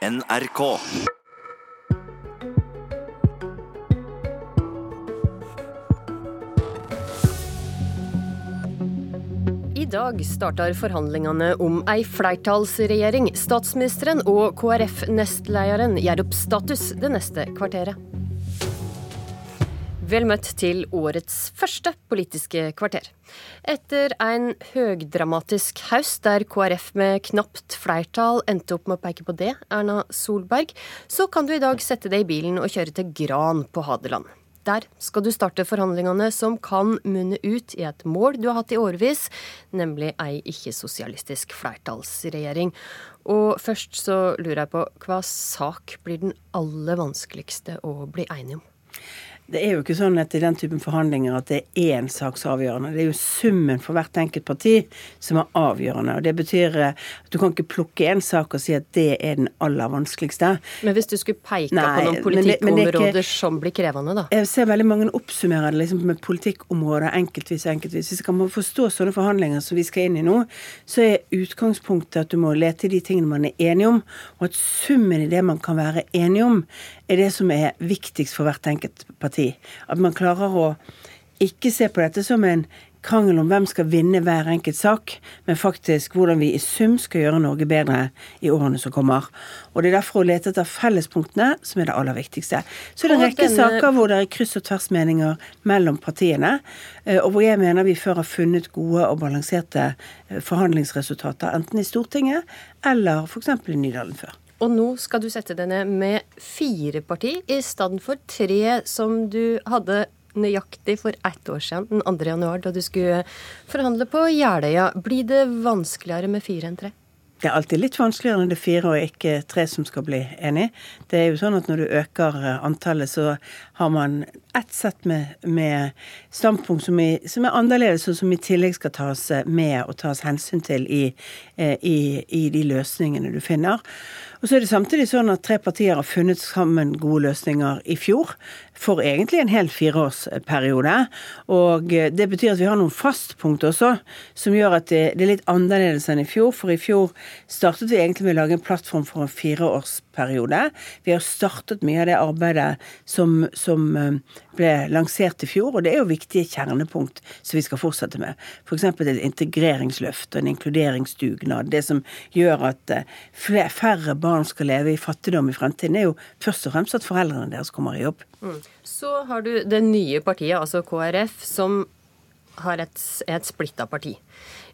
NRK. I dag starter forhandlingene om ei flertallsregjering. Statsministeren og KrF-nestlederen gjør opp status det neste kvarteret. Vel møtt til årets første Politiske kvarter. Etter en høgdramatisk høst der KrF med knapt flertall endte opp med å peke på det, Erna Solberg, så kan du i dag sette deg i bilen og kjøre til Gran på Hadeland. Der skal du starte forhandlingene som kan munne ut i et mål du har hatt i årevis, nemlig ei ikke-sosialistisk flertallsregjering. Og først så lurer jeg på, hva sak blir den aller vanskeligste å bli enig om? Det er jo ikke sånn at i den typen forhandlinger at det er én sak som er avgjørende. Det er jo summen for hvert enkelt parti som er avgjørende. og Det betyr at du kan ikke plukke én sak og si at det er den aller vanskeligste. Men hvis du skulle peke Nei, på noen politikkområder som blir krevende, da? Jeg ser veldig mange oppsummere det liksom med politikkområder enkeltvis og enkeltvis. Hvis vi må forstå sånne forhandlinger som vi skal inn i nå, så er utgangspunktet at du må lete i de tingene man er enige om, og at summen i det man kan være enige om, er det som er viktigst for hvert enkelt parti. At man klarer å ikke se på dette som en krangel om hvem skal vinne hver enkelt sak, men faktisk hvordan vi i sum skal gjøre Norge bedre i årene som kommer. Og Det er derfor å lete etter fellespunktene som er det aller viktigste. Så er det en rekke denne... saker hvor det er kryss og tversmeninger mellom partiene, eh, og hvor jeg mener vi før har funnet gode og balanserte eh, forhandlingsresultater, enten i Stortinget eller f.eks. i Nydalen før. Og nå skal du sette deg ned med fire parti i stedet for tre som du hadde nøyaktig for ett år siden, den 2. januar, da du skulle forhandle på Jeløya. Blir det vanskeligere med fire enn tre? Det er alltid litt vanskeligere når det er fire og ikke tre som skal bli enig. Det er jo sånn at når du øker antallet, så har man ett sett med, med standpunkt som, som, er annerledes, og som i tillegg skal tas med og tas hensyn til i, eh, i, i de løsningene du finner. Og så er det samtidig sånn at tre partier har funnet sammen gode løsninger i fjor for egentlig en hel fireårsperiode. Og det betyr at vi har noen fastpunkt også, som gjør at det, det, er litt annerledes enn i fjor. For i fjor startet vi egentlig med å lage en plattform for en fireårsperiode. Vi har startet mye av det arbeidet som, som eh, ble lansert i fjor, og det er jo viktige kjernepunkt som vi skal fortsette med. F.eks. et integreringsløft og en inkluderingsdugnad. Det som gjør at eh, færre barn skal leve i fattigdom i fremtiden, er jo først og fremst at foreldrene deres kommer i jobb. Mm. Så har du det nye partiet, altså KrF, som har et, et splitta parti.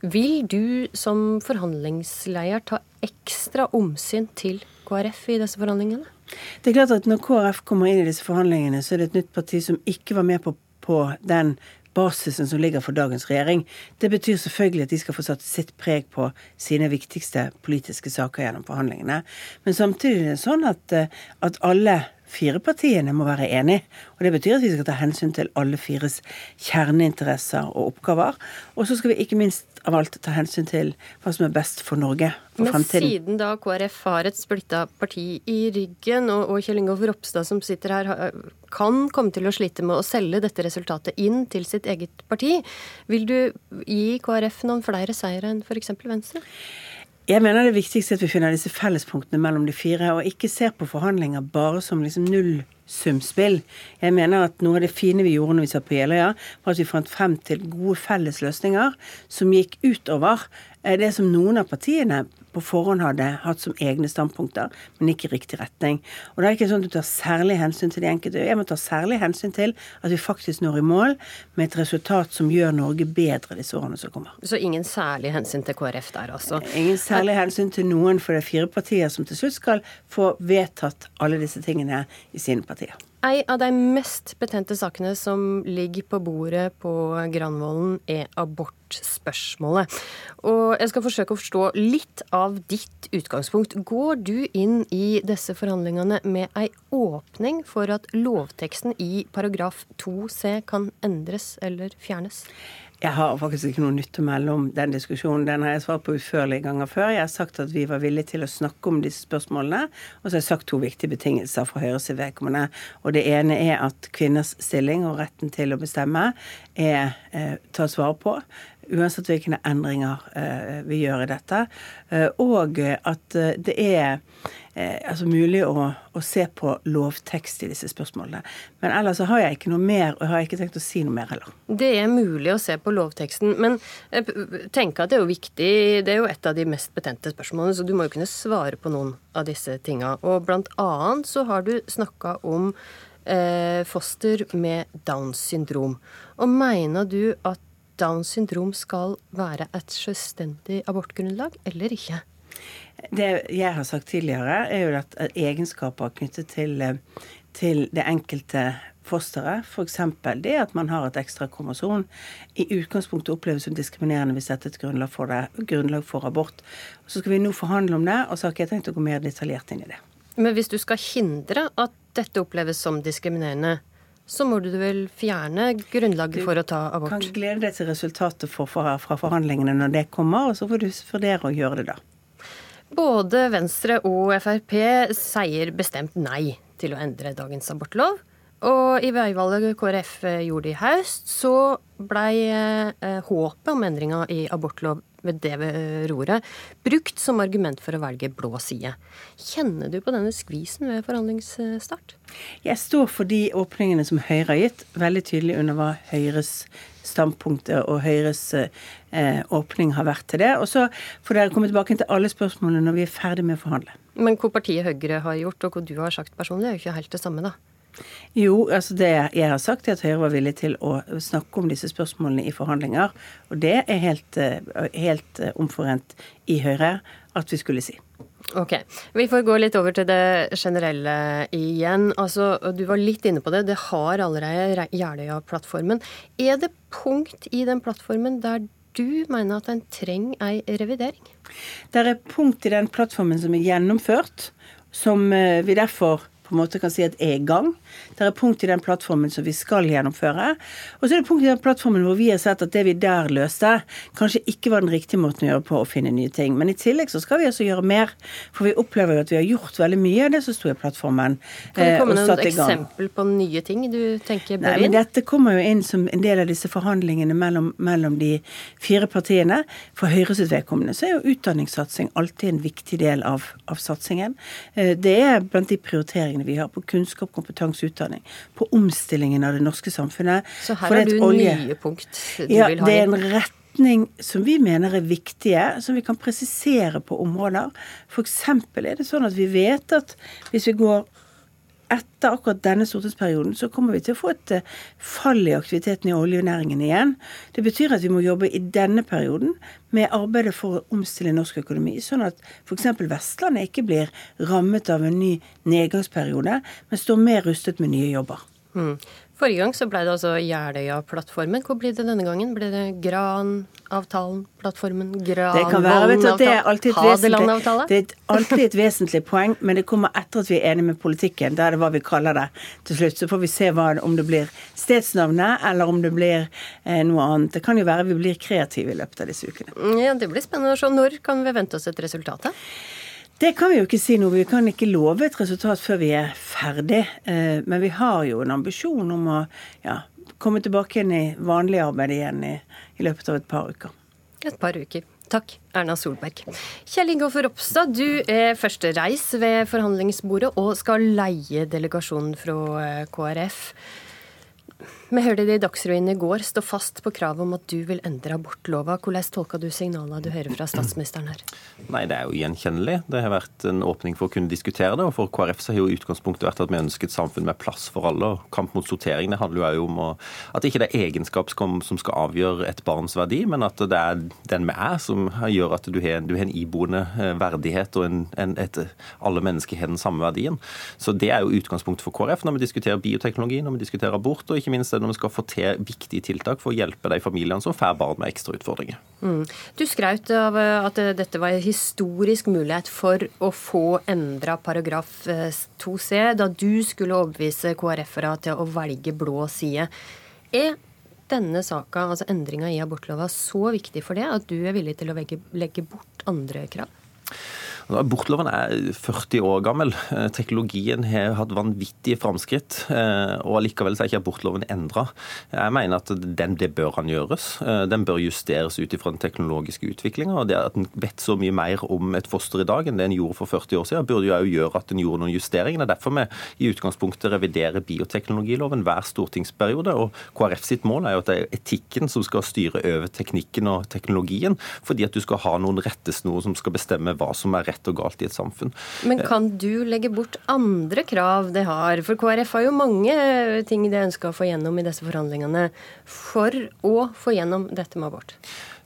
Vil du som forhandlingsleder ta ekstra omsyn til KrF i disse forhandlingene? Det er klart at Når KrF kommer inn i disse forhandlingene, så er det et nytt parti som ikke var med på, på den basisen som ligger for dagens regjering. Det betyr selvfølgelig at de skal få satt sitt preg på sine viktigste politiske saker gjennom forhandlingene. Men samtidig er det sånn at, eh, at alle fire partiene må være enige. Og Det betyr at vi skal ta hensyn til alle fires kjerneinteresser og oppgaver. Og så skal vi ikke minst av alt ta hensyn til hva som er best for Norge for Men fremtiden. Men siden da KrF har et splitta parti i ryggen, og, og Kjell Ingolf Ropstad som sitter her, kan komme til å slite med å selge dette resultatet inn til sitt eget parti, vil du gi KrF noen flere seire enn f.eks. Venstre? Jeg mener det viktigste er at vi finner disse fellespunktene mellom de fire, og ikke ser på forhandlinger bare som liksom nullsumspill. Jeg mener at noe av det fine vi gjorde når vi satt på Jeløya, var at vi fant frem til gode felles løsninger som gikk utover det som noen av partiene på forhånd hadde hatt som egne standpunkter, men ikke i riktig retning. Og det er ikke sånn at du tar særlig hensyn til de enkelte. Jeg må ta særlig hensyn til at vi faktisk når i mål med et resultat som gjør Norge bedre disse årene som kommer. Så ingen særlig hensyn til KrF der, altså? Ingen særlig hensyn til noen, for det er fire partier som til slutt skal få vedtatt alle disse tingene i sine partier. Ei av de mest betente sakene som ligger på bordet på Granvolden, er abortspørsmålet. Og jeg skal forsøke å forstå litt av ditt utgangspunkt. Går du inn i disse forhandlingene med ei åpning for at lovteksten i paragraf 2c kan endres eller fjernes? Jeg har faktisk ikke noe nytt å melde om den diskusjonen. Den har jeg svart på utførlige ganger før. Jeg har sagt at vi var villige til å snakke om disse spørsmålene. Og så har jeg sagt to viktige betingelser fra Høyres vedkommende. Og det ene er at kvinners stilling og retten til å bestemme er eh, tas vare på. Uansett hvilke endringer eh, vi gjør i dette. Eh, og at eh, det er altså mulig å, å, se på lovtekst i disse spørsmålene. Men ellers har jeg ikke noe mer, og har jeg ikke tenkt å si noe mer heller. Det er mulig å se på lovteksten, men jeg at det er jo viktig. Det er jo et av de mest betente spørsmålene, så du må jo kunne svare på noen av disse tinga. Og blant annet så har du snakka om foster med Downs syndrom. Og mener du at Downs syndrom skal være et selvstendig abortgrunnlag, eller ikke? Det jeg har sagt tidligere, er jo at egenskaper knyttet til, til det enkelte fosteret, f.eks. det at man har et ekstra kromosom, i utgangspunktet oppleves som diskriminerende hvis dette er et grunnlag for, det, grunnlag for abort. Så skal vi nå forhandle om det, og så har ikke jeg tenkt å gå mer detaljert inn i det. Men hvis du skal hindre at dette oppleves som diskriminerende, så må du vel fjerne grunnlaget for å ta abort? Du kan glede deg til resultatet fra forhandlingene når det kommer, og så får du vurdere å gjøre det da. Både Venstre og Frp sier bestemt nei til å endre dagens abortlov. Og i veivalget KrF gjorde i høst, så blei eh, håpet om endringa i abortlov ved det ved roret brukt som argument for å velge blå side. Kjenner du på denne skvisen ved forhandlingsstart? Jeg står for de åpningene som Høyre har gitt, veldig tydelig under hva Høyres standpunktet og Høyres eh, åpning har vært til det. Og så får dere komme tilbake til alle spørsmålene når vi er ferdig med å forhandle. Men hva partiet Høyre har gjort, og hva du har sagt personlig, er jo ikke helt det samme, da. Jo, altså det jeg har sagt, er at Høyre var villig til å snakke om disse spørsmålene i forhandlinger. Og det er helt, eh, helt eh, omforent i Høyre at vi skulle si. Ok. Vi får gå litt over til det generelle igjen. Altså, Du var litt inne på det. Det har allerede Jeløya-plattformen. Er det punkt i den plattformen der du mener at en trenger ei revidering? Det er punkt i den plattformen som er gjennomført, som eh, vi derfor på en måte kan si at er i gang. Det er punkt i den plattformen som vi skal gjennomføre. Og så er det punkt i den plattformen hvor vi har sett at det vi der løste, kanskje ikke var den riktige måten å gjøre på å finne nye ting. Men i tillegg så skal vi også gjøre mer. For vi opplever jo at vi har gjort veldig mye av det som sto i plattformen. Kan det komme med noen eksempel på nye ting du tenker bør inn? Nei, men Dette kommer jo inn som en del av disse forhandlingene mellom, mellom de fire partiene. For Høyres vedkommende så er jo utdanningssatsing alltid en viktig del av, av satsingen. Eh, det er blant de prioriteringene vi har på kunnskap, kompetanse, utdanning. På omstillingen av det norske samfunnet. Så her har du olje... nye punkt du ja, vil ha inn? Det er en retning som vi mener er viktige, som vi kan presisere på områder. F.eks. er det sånn at vi vet at hvis vi går etter akkurat denne stortingsperioden så kommer vi til å få et eh, fall i aktiviteten i oljenæringen igjen. Det betyr at vi må jobbe i denne perioden med arbeidet for å omstille norsk økonomi, sånn at f.eks. Vestlandet ikke blir rammet av en ny nedgangsperiode, men står mer rustet med nye jobber. Mm. Forrige gang så ble det altså Jeløya-plattformen. Hvor blir det denne gangen? Blir det Gran-avtalen, plattformen, Gran-avtalen? Det kan være, vet du, det er alltid et det er alltid et vesentlig poeng, men det kommer etter at vi er enige med politikken. Da er det hva vi kaller det til slutt. Så får vi se hva, om det blir stedsnavnet, eller om det blir eh, noe annet. Det kan jo være vi blir kreative i løpet av disse ukene. Ja, Det blir spennende å se. Når kan vi vente oss et resultat? Det kan vi jo ikke si noe. Vi kan ikke love et resultat før vi er ferdig. Eh, men vi har jo en ambisjon om å ja, komme tilbake igjen i vanlig arbeid igjen i, i, løpet av et par uker. Et par uker. Takk, Erna Solberg. Kjell Ingolf Ropstad, du er første reis ved forhandlingsbordet og skal leie delegasjonen fra eh, KrF. Vi hørte det i Dagsrevyen i går stå fast på kravet om at du vil endre abortlova. Hvordan tolker du signalene du hører fra statsministeren her? Nei, Det er jo gjenkjennelig. Det har vært en åpning for å kunne diskutere det. Og for KrF så har jo utgangspunktet vært at vi ønsker et samfunn med plass for alle. og Kamp mot sortering det handler jo om at ikke det er egenskap som skal avgjøre et barns verdi, men at det er den vi er som gjør at du har, du har en iboende eh, verdighet, og en, en, et, alle mennesker har den samme verdien. Så det er jo utgangspunktet for KrF når vi diskuterer bioteknologi, når vi diskuterer abort, og ikke minst når vi skal få til viktige tiltak for å hjelpe de familiene som får barn med ekstra utfordringer. Mm. Du skraut av eh, at dette var en historisk mulighet for å få endra paragraf 2c, eh, da du skulle overbevise KrF-ere til å velge blå side. Er denne saka, altså endringa i abortlova, så viktig for det at du er villig til å legge, bort andre krav? Abortloven er 40 år gammel. Eh, teknologien har hatt vanvittige framskritt, eh, og allikevel er ikke abortloven endra. Jeg mener at den, det bør han gjøres. Eh, den bør justeres ut ifra den teknologiske utviklinga. Det at en vet så mye mer om et foster i dag enn det en gjorde for 40 år siden, burde jo òg gjøre at en gjorde noen justeringer. Det er derfor vi i utgangspunktet reviderer bioteknologiloven hver stortingsperiode. og KrF sitt mål er jo at det er etikken som skal styre over teknikken og teknologien, fordi at du skal ha noen rettesnorer som skal bestemme hva som er rett og galt i et samfunn. Men kan du legge bort andre krav det har? For KrF har jo mange ting de ønsker å få gjennom i disse forhandlingene for å få gjennom dette med abort.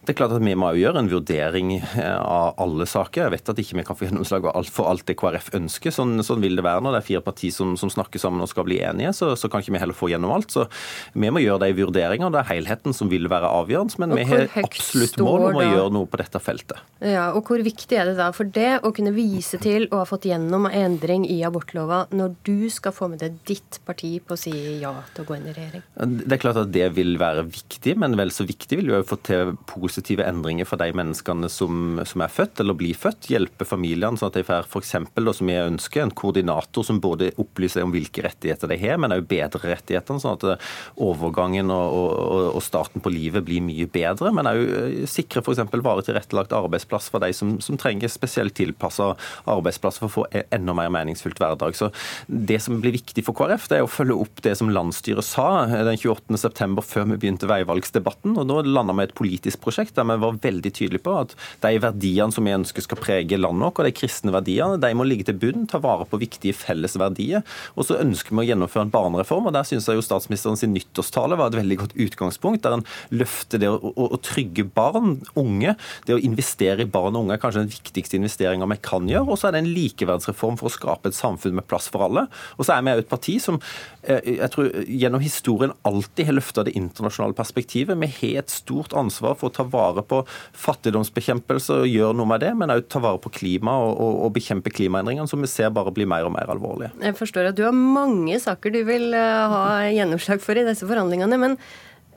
Det er klart at Vi må gjøre en vurdering eh, av alle saker. Jeg vet at ikke vi kan få gjennomslag for alt det KrF ønsker. Sånn, sånn, vil det være når det er fire partier som, som snakker sammen og skal bli enige. Så, så, kan ikke vi heller få gjennom alt. Så Vi må gjøre de vurderingene. Det er helheten som vil være avgjørende. Men vi har absolutt mål om å gjøre noe på dette feltet. Ja, og Hvor viktig er det da for det å kunne vise til å ha fått gjennom endring i abortlova når du skal få med deg ditt parti på å si ja til å gå inn i regjering? Det er klart at det vil være viktig, men vel så viktig vil jo få til positivt positive endringer for de menneskene som, som, er født eller blir født. Hjelpe familiene sånn at de får f.eks. som jeg ønsker, en koordinator som både opplyser om hvilke rettigheter de har, men også bedre rettighetene, sånn at eh, overgangen og, og, og, starten på livet blir mye bedre. Men òg eh, sikre f.eks. varig tilrettelagt arbeidsplass for de som, som trenger spesielt tilpassa arbeidsplass for å få e, enda mer meningsfylt hverdag. Så Det som blir viktig for KrF, det er å følge opp det som landsstyret sa eh, den 28.9. før vi begynte veivalgsdebatten. og Nå landa vi et politisk prosjekt prosjekt der vi var veldig tydelige på at de verdiene som vi ønsker skal prege landet vårt, og de kristne verdiene, de må ligge til bunn, ta vare på viktige felles verdier. Og så ønsker vi å gjennomføre en barnereform, og der syns jeg jo statsministeren sin nyttårstale var et veldig godt utgangspunkt, der en løfter det å, å, å, trygge barn, unge. Det å investere i barn og unge er kanskje den viktigste investeringa vi kan gjøre. Og så er det en likeverdsreform for å skape et samfunn med plass for alle. Og så er vi et parti som eh, jeg tror gjennom historien alltid har løfta det internasjonale perspektivet. Vi har et stort ansvar for å ta vare på fattigdomsbekjempelse og gjøre noe med det, men òg ta vare på klima og, og, og, bekjempe klimaendringene, som vi ser bare blir mer og mer alvorlige. Jeg forstår at du har mange saker du vil eh, ha gjennomslag for i disse forhandlingene. men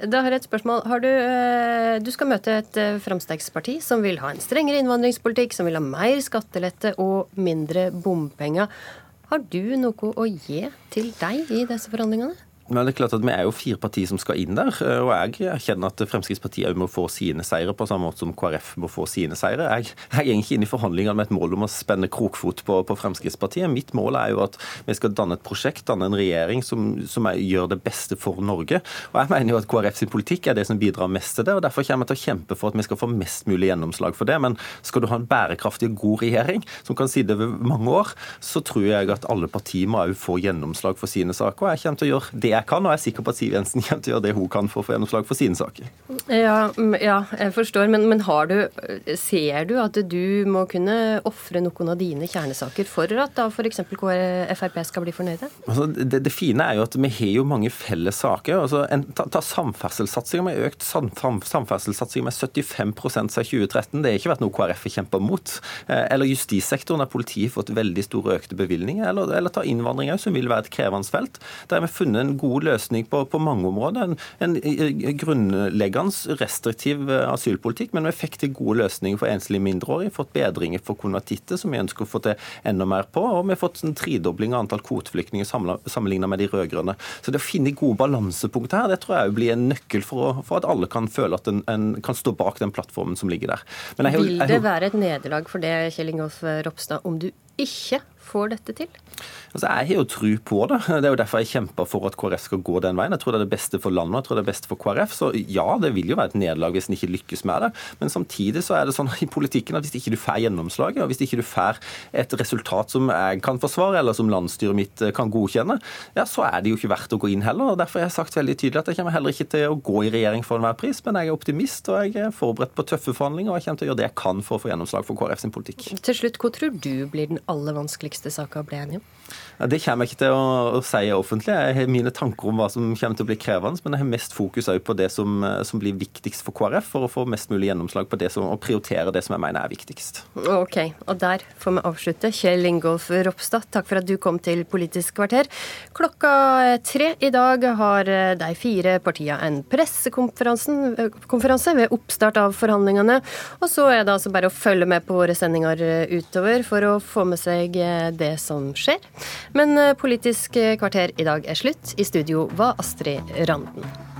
da har jeg et spørsmål. Du, eh, du, skal møte et eh, Frp som vil ha en strengere innvandringspolitikk, som vil ha mer skattelette og mindre bompenger. Har du noe å gi til deg i disse forhandlingene? Men det er klart at Vi er jo fire partier som skal inn der. Eh, og Jeg erkjenner at Fremskrittspartiet må få sine seire, på samme måte som KrF må få sine seire. Jeg, jeg går ikke inn i forhandlingene med et mål om å spenne krokfot på, på, Fremskrittspartiet. Mitt mål er jo at vi skal danne et prosjekt, danne en regjering som, som er, gjør det beste for Norge. Og Jeg mener jo at KrF sin politikk er det som bidrar mest til det. og Derfor kommer jeg til å kjempe for at vi skal få mest mulig gjennomslag for det. Men skal du ha en bærekraftig og god regjering som kan sitte over mange år, så tror jeg at alle partier må også få gjennomslag for sine saker. og Jeg kommer til å gjøre det jeg kan, og jeg er sikker på at Siv Jensen kommer til å gjøre det hun kan for å få gjennomslag for sine saker. Ja, ja jeg forstår, men, men du, ser du at du må kunne ofre noen av dine kjernesaker for at da f.eks. Frp skal bli fornøyde? Altså, det, det, fine er jo at vi har jo mange felles saker. Altså, en, ta ta samferdselssatsinga. Vi har økt samferdselssatsinga med 75% siden 2013. Det har ikke vært noe KrF har kjempa mot. Eh, eller justissektoren, der politiet har fått veldig store økte bevilgninger. Eller, eller ta innvandring som vil være et krevende felt. Der har vi funnet en god løsning på, på mange områder. En, en grunnleggende restriktiv eh, asylpolitikk, men vi fikk til gode løsninger for enslige mindreårige. Fått bedringer for konvertitter, som vi ønsker å få til enda mer på. Og vi har fått en tredobling av antall kvoteflyktninger sammenlignet med de rød-grønne. Så det å finne gode balansepunkter her, det tror jeg blir en nøkkel for, å, for at alle kan føle at en, en, kan stå bak den plattformen som ligger der. Jeg, Vil det være et nederlag for det, Kjell Ingolf Ropstad, om du ikke får dette til? Altså, Jeg har jo tro på det. Det er jo derfor jeg kjemper for at KrF skal gå den veien. Jeg tror det er det beste for landet jeg tror det er det beste for KrF. Så ja, det vil jo være et nederlag hvis en ikke lykkes med det. Men samtidig så er det sånn i politikken at hvis ikke du får gjennomslaget, og hvis ikke du får et resultat som jeg kan forsvare, eller som landsstyret mitt eh, kan godkjenne, ja, så er det jo ikke verdt å gå inn heller. og Derfor har jeg sagt veldig tydelig at jeg kommer heller ikke til å gå i regjering for enhver pris, men jeg er optimist og jeg er forberedt på tøffe forhandlinger, og jeg kommer til å gjøre det jeg kan for å få gjennomslag for KrF sin politikk. Til slutt, hva tror du blir den aller vanskeligste saka ble enige om? Ja, det kommer jeg ikke til å, å, si offentlig. Jeg har mine tanker om hva som kommer til å bli krevende, men jeg har mest fokus på det som, som, blir viktigst for KrF, for å få mest mulig gjennomslag på det som, og prioritere det som jeg mener er viktigst. Ok, og der får vi avslutte. Kjell Ingolf Ropstad, takk for at du kom til Politisk kvarter. Klokka tre i dag har de fire partiene en pressekonferanse ved oppstart av forhandlingene. Og så er det altså bare å følge med på våre sendinger utover for å få med seg det som skjer. Men eh, Politisk kvarter i dag er slutt. I studio var Astrid Randen.